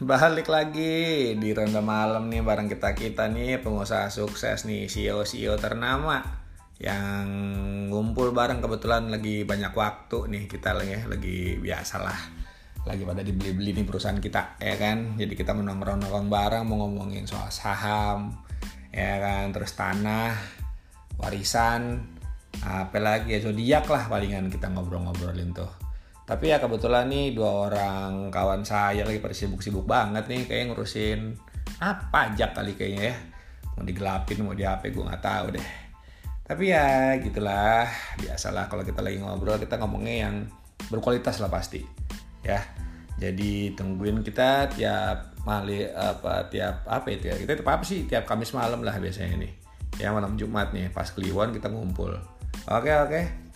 balik lagi di ronda malam nih bareng kita kita nih pengusaha sukses nih CEO CEO ternama yang ngumpul bareng. Kebetulan lagi banyak waktu nih kita lagi lagi biasalah lagi pada dibeli-beli nih perusahaan kita ya kan? Jadi kita menongkrong-nongkrong bareng mau ngomongin soal saham ya kan? Terus tanah warisan apa lagi ya? Zodiak lah palingan kita ngobrol-ngobrolin tuh tapi ya kebetulan nih dua orang kawan saya lagi pada sibuk-sibuk banget nih kayak ngurusin apa pajak kali kayaknya ya. Mau digelapin mau di HP gue nggak tahu deh. Tapi ya gitulah biasalah kalau kita lagi ngobrol kita ngomongnya yang berkualitas lah pasti ya. Jadi tungguin kita tiap mali apa tiap apa itu ya kita tiap apa sih? Tiap Kamis malam lah biasanya nih. Ya malam Jumat nih pas Kliwon kita ngumpul. Oke oke